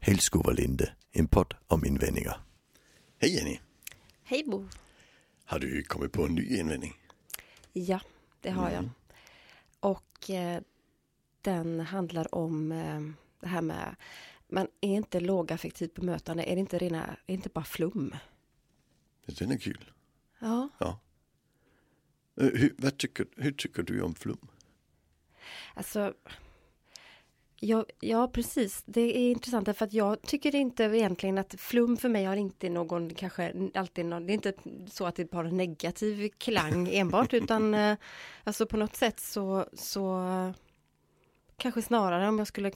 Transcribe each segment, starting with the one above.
Hällskov och Linde, en podd om invändningar. Hej Jenny! Hej Bo! Har du kommit på en ny invändning? Ja, det har jag. Mm. Och eh, den handlar om eh, det här med, men är inte lågaffektivt bemötande, är det inte rena, är det inte bara flum? Den är kul. Ja, Ja. Eh, Hur, vad tycker, hur tycker du om flum? alltså Ja, ja, precis. Det är intressant därför att jag tycker inte egentligen att flum för mig har inte någon, kanske alltid någon, det är inte så att det har en negativ klang enbart utan eh, alltså på något sätt så, så kanske snarare om jag skulle,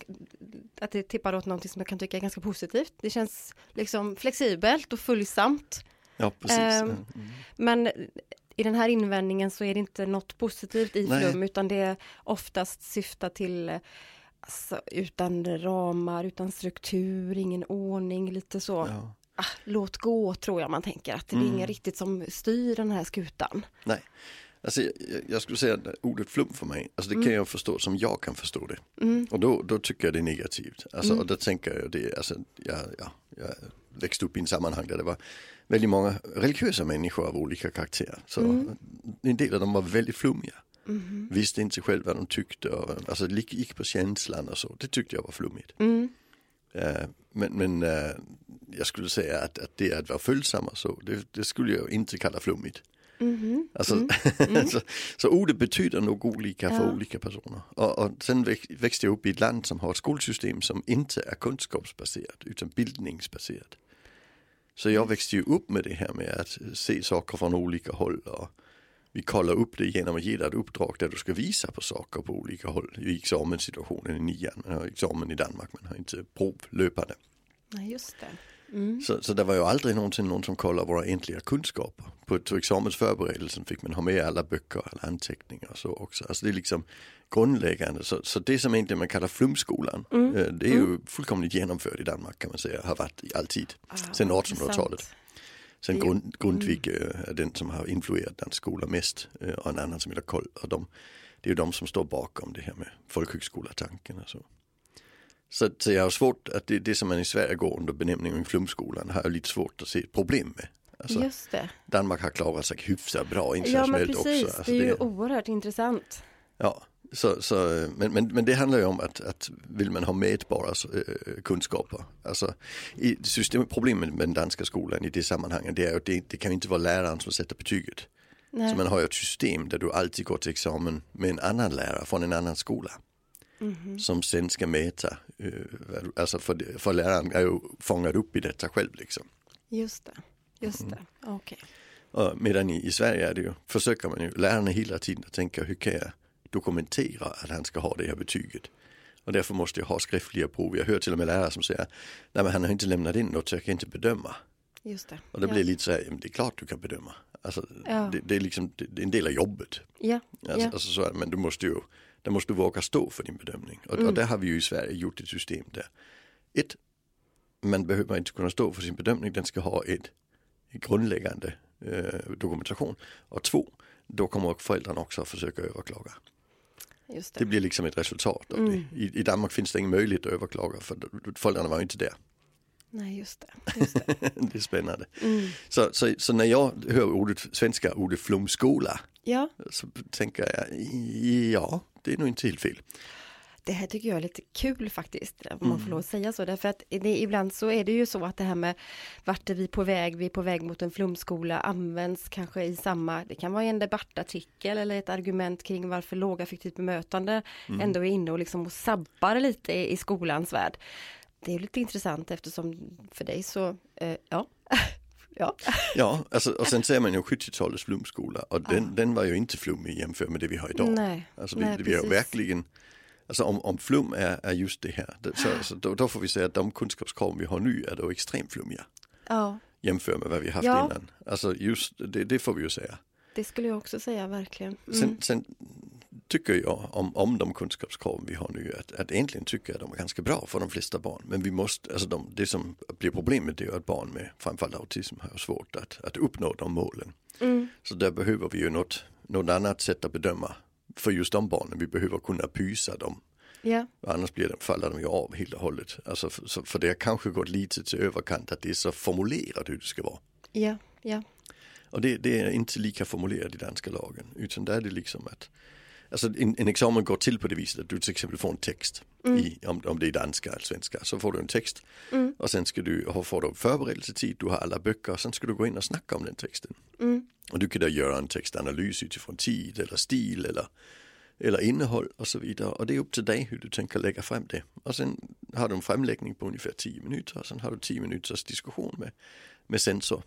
att det tippar åt någonting som jag kan tycka är ganska positivt. Det känns liksom flexibelt och följsamt. Ja, precis. Ehm, Mm. Men i den här invändningen så är det inte något positivt i flum utan det oftast syftar till eh, alltså, utan ramar, utan struktur, ingen ordning, lite så. Ja. Ah, låt gå tror jag man tänker att det är Mm. ingen riktigt som styr den här skutan. Nej, alltså, jag, jag skulle säga att ordet flum för mig, alltså det kan jag förstå som jag kan förstå det. Mm. Och då, då tycker jag det är negativt. Alltså, Mm. Och då tänker jag det, alltså, jag, ja, jag växte upp i en sammanhang där det var väldigt många religiösa människor av olika karaktär. Så Mm. en del av dem var väldigt flummiga. Mhm. Visste inte själv vad de tyckte och alltså, gick gick på känslan och så. Det tyckte jag var flummigt. Mm. Eh, men men eh, jag skulle säga att, att det att vara följsam och så, det, det skulle jag inte kalla flummigt. Mhm. Alltså, Mm. så, så ordet betyder nog olika för Ja. olika personer. Och, och sen väx, växte jag upp i ett land som har ett skolsystem som inte är kunskapsbaserat utan bildningsbaserat. Så jag växte ju upp med det här med att se saker från olika håll och vi kollar upp det genom att ge dig ett uppdrag där du ska visa på saker på olika håll. I examenssituationen i nian, man har examen i Danmark, man har inte prov löpande. Nej, just det. Mm. Så, så det var ju aldrig någonsin någon som kollade våra egentliga kunskaper. På, på examensförberedelsen fick man ha med alla böcker, alla anteckningar och så också. Alltså det är liksom grundläggande. Så, så det som egentligen man kallar flumskolan, Mm. eh, det är ju fullkomligt genomfört i Danmark kan man säga, har varit alltid. Ah, Sen vad 1800-talet. Sen grund, Grundtvig är den som har influerat dansk skola mest och en annan som heter Koll. Och de, det är ju de som står bakom det här med folkhögskolatanken och så. Så, så jag har svårt att det, det som man i Sverige går under benämningen flumskolan har jag lite svårt att se ett problem med. Alltså, Just det. Danmark har klarat sig hyfsat bra Ja, men internationellt precis. också. Alltså, det är ju det, oerhört intressant. ja, så, så, men, men, men det handlar ju om att, att vill man ha mätbara eh, kunskaper. Alltså, i system, problemet med den danska skolan i det sammanhanget det är att det, det kan inte vara läraren som sätter betyget. Nej. Så man har ju ett system där du alltid går till examen med en annan lärare från en annan skola. Mhm. Som sen ska mäta, eh, alltså för, för läraren är ju fångad upp i detta själv liksom. Just det. Just Mm. det. Okej. Och medan i, i Sverige är det ju, försöker man ju, lärarna hela tiden att tänka hur kan jag dokumentera att han ska ha det här betyget. Och därför måste jag ha skriftliga prov. Jag hör till och med lärare som säger, nej men han har inte lämnat in något så jag kan inte bedöma. Just det. Och det ja. blir lite så här, "Men det är klart du kan bedöma. Alltså, Ja. det, det är liksom, det, är en del av jobbet. Ja. Alltså, ja. alltså så är det, men du måste ju, där måste du våga stå för din bedömning. Och, Mm. och där har vi ju i Sverige gjort ett system där, ett, man behöver inte kunna stå för sin bedömning, den ska ha ett, ett grundläggande eh, dokumentation. Och två, då kommer föräldrarna också att försöka överklaga. Just Det det. blir liksom ett resultat av Mm. det. I, I Danmark finns det ingen möjlighet att överklaga för föräldrarna var ju inte där. Nej, just det. Just det. det är spännande. Mm. Så, så, så när jag hör ordet, svenska ordet flumskola Ja, så tänker jag, ja, det är nog inte helt fel. Det här tycker jag är lite kul faktiskt, om man Mm. får lov att säga så. Därför att det, ibland så är det ju så att det här med vart är vi på väg, vi är på väg mot en flumskola, används kanske i samma, det kan vara i en debattartikel eller ett argument kring varför lågaffektivt bemötande Mm. ändå är inne och liksom och sabbar lite i, i skolans värld. Det är lite intressant eftersom för dig så, eh, ja, ja, Ja, alltså, och sen ser man ju 70-talets flumskola och den, den var ju inte flummig jämfört med det vi har idag. nej, Alltså vi, nej, vi har verkligen, alltså om, om flum är, är just det här, så, så då, då får vi säga att de kunskapskrav vi har nu är då extremt flummiga Ja, jämfört med vad vi haft Ja. innan. Alltså just det, det får vi ju säga. det skulle jag också säga verkligen. Mm. Sen, sen tycker jag om, om de kunskapskrav vi har nu att, att egentligen tycker jag de är ganska bra för de flesta barn. Men vi måste, alltså de, det som blir problemet är att barn med framförallt autism har svårt att, att uppnå de målen. Mm. Så där behöver vi ju något, något annat sätt att bedöma för just de barnen. Vi behöver kunna pysa dem Ja, Annars blir de, faller de ju av helt och hållet. Alltså för, så- för det har kanske gått lite till överkant att det är så formulerat hur det ska vara. ja, ja. Och det, det är inte lika formulerat i danska lagen. Utan där är det liksom att Alltså en, en examen går till på det viset att du till exempel får en text. I, om, om det är danska eller svenska så får du en text. Och sen ska du, får du förberedelsetid, du har alla böcker och sen ska du gå in och snacka om den texten. Och du kan då göra en textanalys utifrån tid eller stil eller, eller innehåll och så vidare. Och det är upp till dig hur du tänker lägga fram det. Och sen har du en framläggning på ungefär 10 minuter och sen har du 10 minuters diskussion med, med sensor.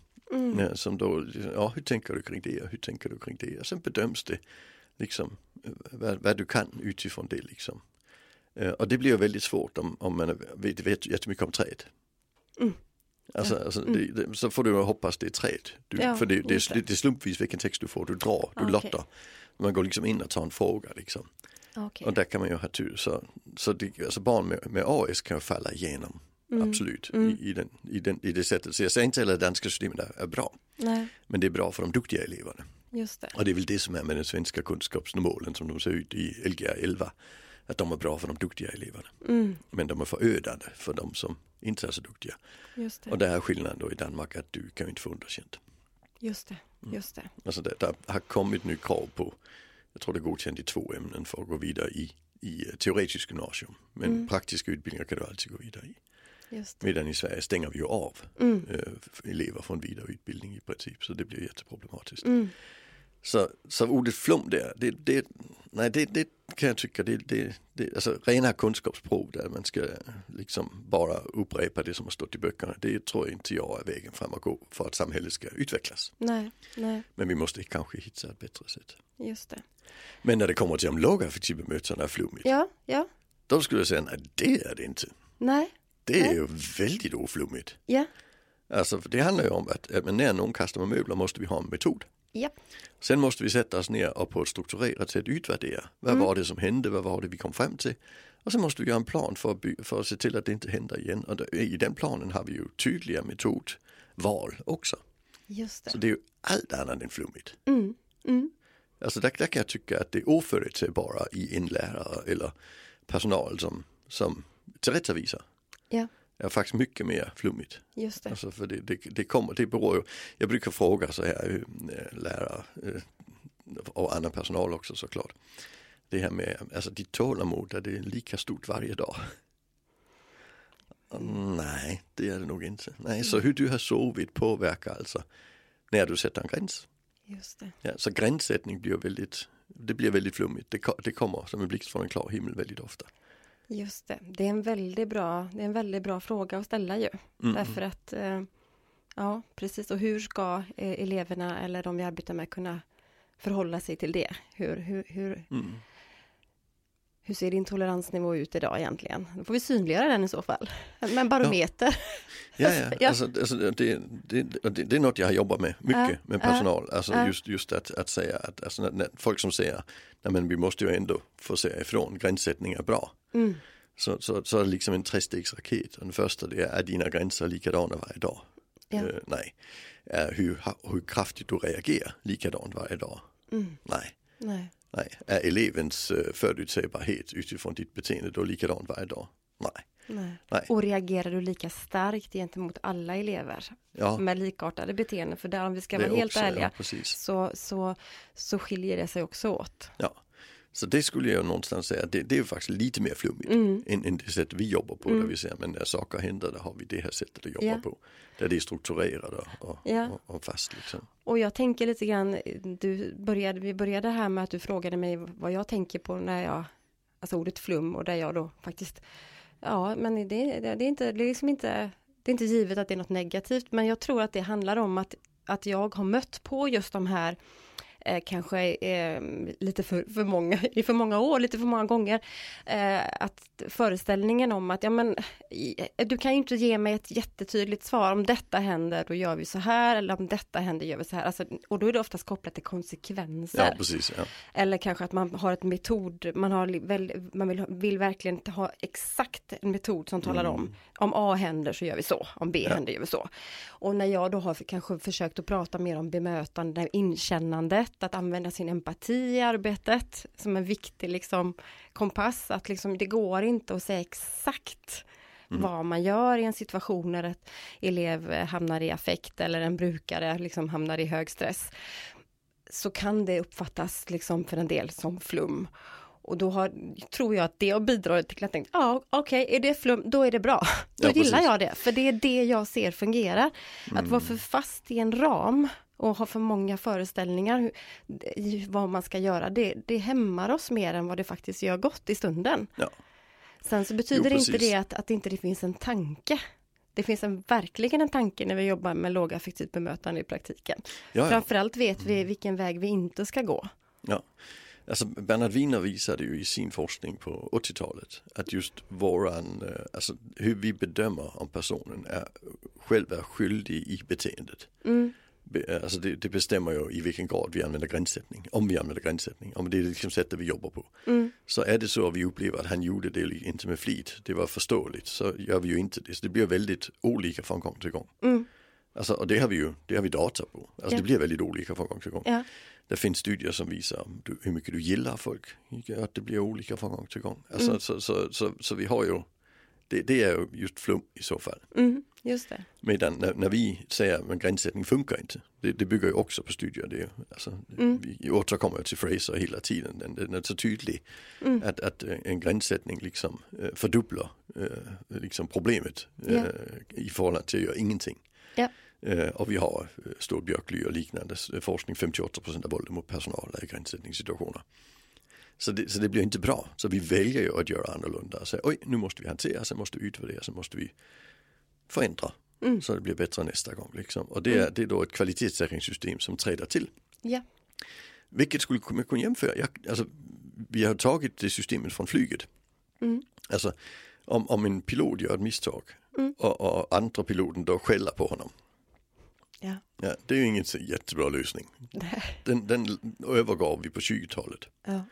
Ja, som då, ja hur tänker du kring det och hur tänker du kring det? Och sen bedöms det liksom vad, vad du kan utifrån det liksom. Eh, Och det blir väldigt svårt om, om man vet, vet jättemycket om träd. Alltså, alltså det, det, så får du hoppas det är träd. Du, Ja, för det, det, det. är slumpvis vilken text du får, du drar, du Okej. lottar. Man går liksom in och tar en fråga liksom. Okej. Och där kan man ju ha tur. Så, så det, alltså barn med, med AS kan ju falla igenom. Absolut, I, i, den, i, den, i det sättet. Så jag säger inte att det danska systemet är, är bra. Nej, Men det är bra för de duktiga eleverna. Just det. Och det är väl det som är med den svenska kunskapsmålen som de ser ut i Lgr 11. Att de är bra för de duktiga eleverna. Men de är förödande för de som inte är så duktiga. Just det. Och där är skillnaden då i Danmark att du kan inte få underkänt. Just det. Just det. Alltså det, där har kommit nu krav på, jag tror det är godkänt i två ämnen för att gå vidare i, i eh, teoretisk gymnasium. Men praktiska utbildningar kan du alltid gå vidare i. Just det. Medan i Sverige stänger vi ju av eh, elever från vidare utbildning i princip. Så det blir jätteproblematiskt. Så, så ordet flum där, det, det, nej, det, det kan jag tycka, det, det, det, alltså rena kunskapsprov där man ska liksom bara upprepa det som har stått i böckerna. Det tror jag inte jag är vägen fram att gå för att samhället ska utvecklas. Nej, nej, Men vi måste kanske hitta ett bättre sätt. just det. Men när det kommer till de lågaffektiva mötena är flummigt, Ja, ja, då skulle jag säga nej det är det inte. nej, Det är Nej. ju väldigt oflummigt. ja, Alltså det handlar ju om att, att när någon kastar med möbler måste vi ha en metod. Ja, Sen måste vi sätta oss ner och på ett strukturerat sätt utvärdera. Vad var det som hände? Vad var det vi kom fram till? Och sen måste vi göra en plan för att, by- för att se till att det inte händer igen. Och då- i den planen har vi ju tydliga metodval också. just Så det. det är ju allt annat än flummigt. Mm, mm, Alltså där, där kan jag tycka att det är oförutsägbara i en lärare eller personal som, som tillrättavisar. ja, är faktiskt mycket mer flummigt. just det. Alltså för det, det, det kommer, det beror jag brukar fråga så här eh, lärare eh, och annan personal också såklart. Det här med, alltså ditt tålamod, är det lika stort varje dag? Nej, det är det nog inte. Nej, så hur du har sovit påverkar alltså när du sätter en gräns. Just det. Ja, så gränssättning blir väldigt, det blir väldigt flummigt. Det, det kommer som en blixt från en klar himmel väldigt ofta. Just det. Det är en väldigt bra, det är en väldigt bra fråga att ställa ju. Därför att, eh, ja precis, och hur ska eh, eleverna eller de vi arbetar med kunna förhålla sig till det? Hur, hur, hur, Mm. hur ser din toleransnivå ut idag egentligen? Då får vi synliggöra den i så fall. Med en barometer. Ja, ja. Ja. Alltså, alltså, det, det, det, det är något jag har jobbat med mycket Ja, med personal. Alltså ja. just, just att, att säga att alltså, när, när folk som säger nej men vi måste ju ändå få säga ifrån, gränssättning är bra. Mm. Så, så, så är det liksom en trestegsraket. Och Den första det är, är dina gränser likadana varje dag? Ja. Eh, nej. Är hur, hur kraftigt du reagerar likadant varje dag? Mm. Nej. Nej. Nej. Är elevens uh, förutsägbarhet utifrån ditt beteende då likadant varje dag? Nej. Nej. Nej. Och reagerar du lika starkt gentemot alla elever Ja, med likartade beteenden? För där om vi ska det vara helt också, ärliga Ja, så, så, så skiljer det sig också åt. Ja, så det skulle jag någonstans säga, det, det är ju faktiskt lite mer flummigt Mm. än, än det sätt vi jobbar på. Där vi säger, men när saker händer, där har vi det här sättet att jobba Ja. på. Där det är strukturerat och, och, Ja. och, och fast liksom. Och jag tänker lite grann, du började, vi började här med att du frågade mig vad jag tänker på när jag, alltså ordet flum och där jag då faktiskt, ja men det, det, det är inte, det är liksom inte, det är inte givet att det är något negativt, men jag tror att det handlar om att, att jag har mött på just de här eh, kanske eh, lite för, för många, i för många år, lite för många gånger. Eh, att föreställningen om att, ja men, i- du kan ju inte ge mig ett jättetydligt svar, om detta händer då gör vi så här, eller om detta händer gör vi så här. Alltså, och då är det oftast kopplat till konsekvenser. Ja, precis. Ja. Eller kanske att man har ett metod, man, har väl, man vill, vill verkligen ha exakt en metod som talar om, om A händer så gör vi så, om B händer gör vi så. Och när jag då har kanske försökt att prata mer om bemötande, inkännandet, sätt att använda sin empati i arbetet som en viktig liksom, kompass. Att liksom, det går inte att säga exakt mm. vad man gör i en situation när ett elev hamnar i affekt eller en brukare liksom hamnar i hög stress. Så kan det uppfattas liksom för en del som flum. Och då har, tror jag att det har bidragit till att tänka, ja okej, okay, är det flum, då är det bra. Då ja, gillar jag det, för det är det jag ser fungerar. Mm. Att vara för fast i en ram och ha för många föreställningar i vad man ska göra, det, det hämmar oss mer än vad det faktiskt gör gott i stunden. Ja. Sen så betyder jo, inte det att, att inte det finns en tanke. Det finns en, verkligen en tanke när vi jobbar med lågaffektivt bemötande i praktiken. Ja, Framförallt vet vi mm. vilken väg vi inte ska gå. Ja. Alltså Bernhard Wiener visade ju i sin forskning på 80-talet att just våran, eh, alltså hur vi bedömer om personen är, själv är skyldig i beteendet. Mm. Alltså det, det, bestämmer ju i vilken grad vi använder gränssättning, om vi använder gränssättning, om det är liksom sättet vi jobbar på. Mm. Så är det så att vi upplever att han gjorde det inte med flit, det var förståeligt, så gör vi ju inte det. Så det blir väldigt olika från gång till gång. Mm. Alltså, och det har vi ju det har vi data på. Alltså ja. det blir väldigt olika från gång till gång. Ja. Det finns studier som visar hur mycket du gillar folk, att det blir olika från gång till gång. Alltså, mm. så, så, så, så, vi har ju, det, det är ju just flum i så fall. Mm, just det. Medan när, när vi säger att gränssättning funkar inte, det, det bygger ju också på studier. Det är, alltså, mm. Vi återkommer till Fraser hela tiden, den, den är så tydlig mm. att, att en gränssättning liksom äh, fördubblar äh, liksom problemet äh, i förhållande till att göra ingenting. Ja. Eh, och vi har eh, Stor Björkly och liknande forskning, 58% av våldet mot personal är i gränssättningssituationer. Så det, så det blir inte bra. Så vi väljer ju att göra annorlunda säga oj nu måste vi hantera, sen måste vi utvärdera, sen måste vi förändra. Mm. Så det blir bättre nästa gång. Liksom. Och det är, mm. det är då ett kvalitetssäkringssystem som träder till. Ja. Vilket skulle man kunna jämföra, jag, alltså, vi har tagit det systemet från flyget. Mm. Alltså om, om en pilot gör ett misstag mm. och, och andra piloten då skäller på honom. Ja. ja. Det är ju ingen jättebra lösning. Den, den övergav vi på 20-talet. Ja.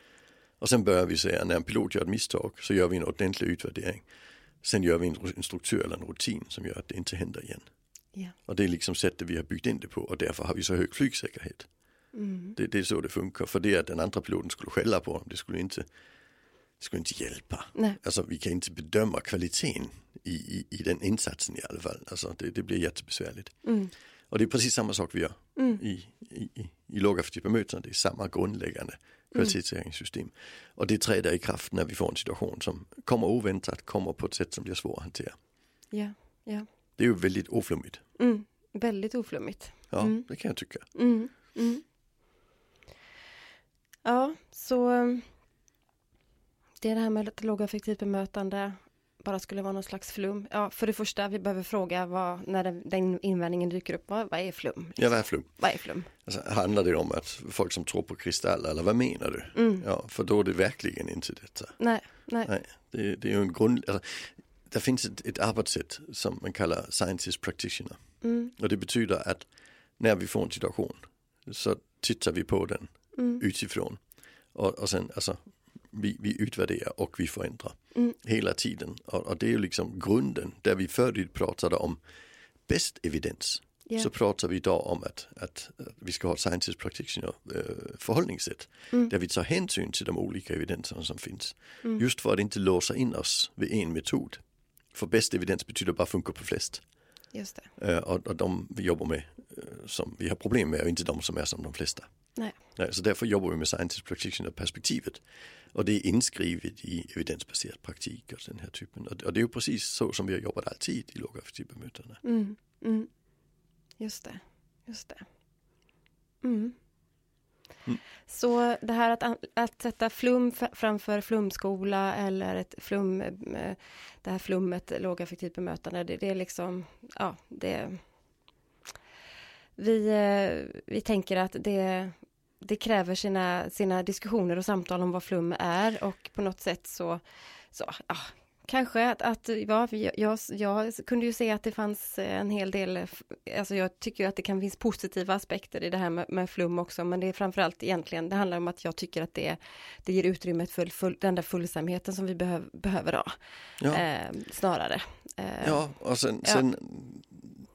Och sen börjar vi säga när en pilot gör ett misstag så gör vi en ordentlig utvärdering. Sen gör vi en struktur eller en rutin som gör att det inte händer igen. Ja. Och det är liksom sättet vi har byggt in det på och därför har vi så hög flygsäkerhet. Mm. Det, det, är så det funkar. För det att den andra piloten skulle skälla på honom, det skulle inte, det skulle inte hjälpa. Nej. Alltså vi kan inte bedöma kvaliteten i, i, i den insatsen i alla fall. Alltså det, det blir jättebesvärligt. Mm. Och det är precis samma sak vi gör mm. i, i, i, i lågaffektivt bemötande. Det är samma grundläggande kvalitetssäkringssystem. Mm. Och det träder i kraft när vi får en situation som kommer oväntat, kommer på ett sätt som blir svårt att hantera. Ja, ja. Det är ju väldigt oflummigt. Mm. Väldigt oflummigt. Ja, mm. det kan jag tycka. Mm. Mm. Ja, så det är det här med lågaffektivt bemötande bara skulle vara någon slags flum. Ja, för det första, vi behöver fråga vad, när den, den invändningen dyker upp, vad, vad är flum? Ja, vad är flum? Vad är flum? Alltså, handlar det om att folk som tror på kristaller eller vad menar du? Mm. Ja, för då är det verkligen inte detta. Nej, nej. nej det, det är ju en grund, alltså, det finns ett, ett arbetssätt som man kallar scientist practitioner. Mm. Och det betyder att när vi får en situation så tittar vi på den mm. utifrån. Och, och sen, alltså, vi, vi utvärderar och vi förändrar mm. hela tiden. Och, och, det är ju liksom grunden, där vi förut pratade om bäst evidens. Yeah. Så pratar vi idag om att, att, vi ska ha ett scientist practitioner äh, förhållningssätt. Mm. Där vi tar hänsyn till de olika evidenserna som finns. Mm. Just för att inte låsa in oss vid en metod. För bäst evidens betyder bara funkar på flest. Just det. Äh, och, och de vi jobbar med, äh, som vi har problem med, är inte de som är som de flesta. Nej. Nej, så därför jobbar vi med scientist practitioner perspektivet. Och det är inskrivet i evidensbaserad praktik och den här typen. Och det är ju precis så som vi har jobbat alltid i lågaffektivt bemötande. Mm, mm. Just det, just det. Mm. Mm. Så det här att, att sätta flum framför flumskola eller ett flum, eh, det här flummet lågaffektivt bemötande, det, det, är liksom, ja, det vi, eh, vi tänker att det, det kräver sina, sina diskussioner och samtal om vad flum är och på något sätt så, så ja, kanske att, att ja, jag, jag kunde ju se att det fanns en hel del, alltså jag tycker att det kan finnas positiva aspekter i det här med, med flum också, men det är framförallt egentligen, det handlar om att jag tycker att det, det ger utrymme för full, den där fullsamheten som vi behöv, behöver ha, ja. eh, snarare. Eh, ja, och sen, sen,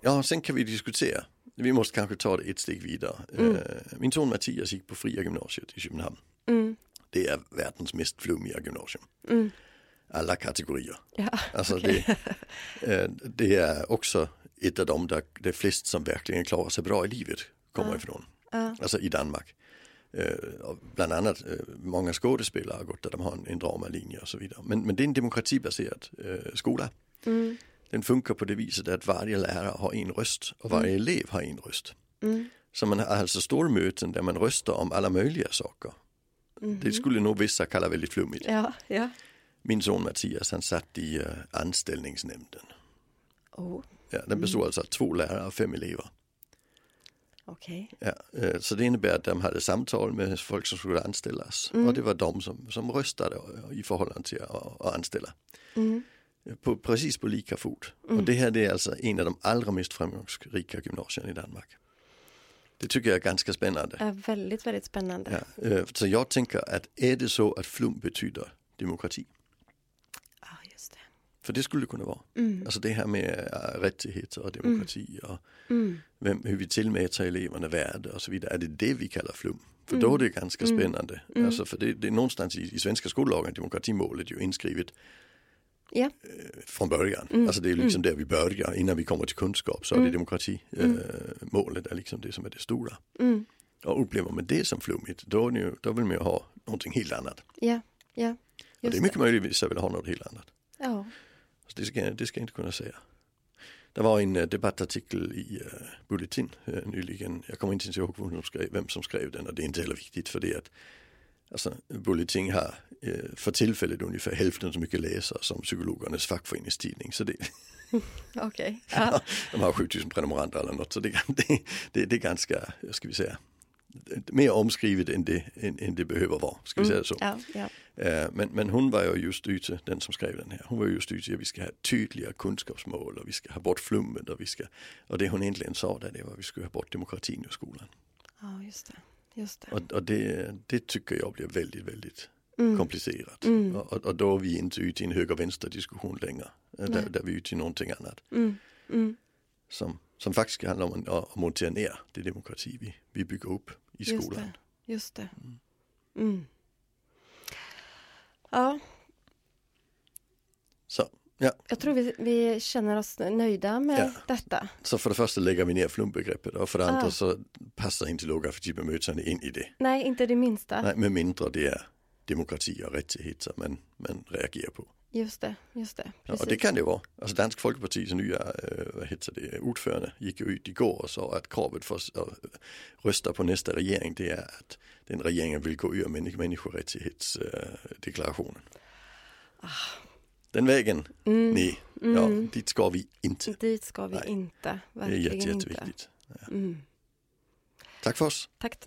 ja. ja, sen kan vi diskutera vi måste kanske ta det ett steg vidare. Mm. Eh, min son Mattias gick på Fria gymnasiet i Köpenhamn. Mm. Det är världens mest flummiga gymnasium. Mm. Alla kategorier. Ja, Alltså okej. det, eh, det är också ett av dem där det är flest som verkligen klarar sig bra i livet kommer Ja. ifrån. Ja. Alltså i Danmark. Eh, bland annat många skådespelare har gått där de har en, en dramalinje och så vidare. Men, men det är en demokratibaserad skola. Mm. Den funkar på det viset att varje lärare har en röst och varje elev har en röst. Mm. Så man har alltså stormöten där man röstar om alla möjliga saker. Mhm. Det skulle nog vissa kalla väldigt flummigt. Ja, ja. Min son Mattias han satt i uh, anställningsnämnden. Oh, Ja, den bestod alltså av två lärare och fem elever. okej. Ja, eh, så det innebär att de hade samtal med folk som skulle anställas och det var de som, som röstade i förhållande till att anställa. Mm. På, precis på lika fot. Och det här det är alltså en av de allra mest framgångsrika gymnasierna i Danmark. Det tycker jag är ganska spännande. Ja, väldigt, väldigt spännande. Ja, eh, så jag tänker att är det så att flum betyder demokrati? Ja, just det. För det skulle det kunna vara. Mm. Alltså det här med äh, rättigheter och demokrati och Mm. vem, hur vi tillmäter eleverna värde och så vidare. Är det det vi kallar flum? För då är det ganska spännande. Alltså för det, det är någonstans i, i svenska skollagen demokratimålet ju inskrivet Eh, från början. Alltså det är liksom där vi börjar innan vi kommer till kunskap så är det demokratimålet är liksom det som är det stora. Mm. Och upplever man det som flummigt då, det ju, då vill man ju ha någonting helt annat. Ja, ja. Och det är mycket möjligt att vissa vill ha något helt annat. Ja. Så det, ska, det ska jag inte kunna säga. Det var en uh, debattartikel i uh, Bulletin uh, nyligen. Jag kommer inte ens ihåg vem som, skrev, vem som skrev den och det är inte heller viktigt för det att alltså, Bulletin har uh, för tillfället ungefär hälften så mycket läsare som psykologernas fackföreningstidning. Så det, Okej. Ja. de har 7000 prenumeranter eller något så det, det, det, det är ganska, ska vi säga, mer omskrivet än det, än, än det behöver vara. Ska vi säga så. ja, ja. Eh, Men, men hon var ju just ute, den som skrev den här, hon var ju just ute att vi ska ha tydliga kunskapsmål och vi ska ha bort flummet och vi ska, och det hon egentligen sa där det var att vi skulle ha bort demokratin ur skolan. ja, just det. Just det. Och, och det, det tycker jag blir väldigt, väldigt Mm. komplicerat. Mm. Och, och då är vi inte ute i en höger-vänster diskussion längre. Eh, Där, Nej. där vi är ute i någonting annat Mm. Mm. som, som faktiskt handlar om att, montera ner det demokrati vi, vi bygger upp i Just skolan. det. Just det. Mm. Ja, Så, ja. jag tror vi, vi känner oss nöjda med Ja. detta. så för det första lägger vi ner flumbegreppet och för det andra Ah. så passar inte lågaffektivbemötande in i det. Nej, inte det minsta. Nej, med mindre det är demokrati och rättigheter man, man reagerar på. Just det, just det. Ja, och det kan det vara. Alltså Dansk Folkepartis nya äh, vad heter det, ordförande gick ju ut igår och sa att kravet för att äh, rösta på nästa regering det är att den regeringen vill gå ur människ- människorättighetsdeklarationen. Den vägen, Mm. nej, ja, dit ska vi inte. Dit ska vi Nej. inte. Det är Verkligen jätte, jätteviktigt. Mm. Tack för oss. Tack.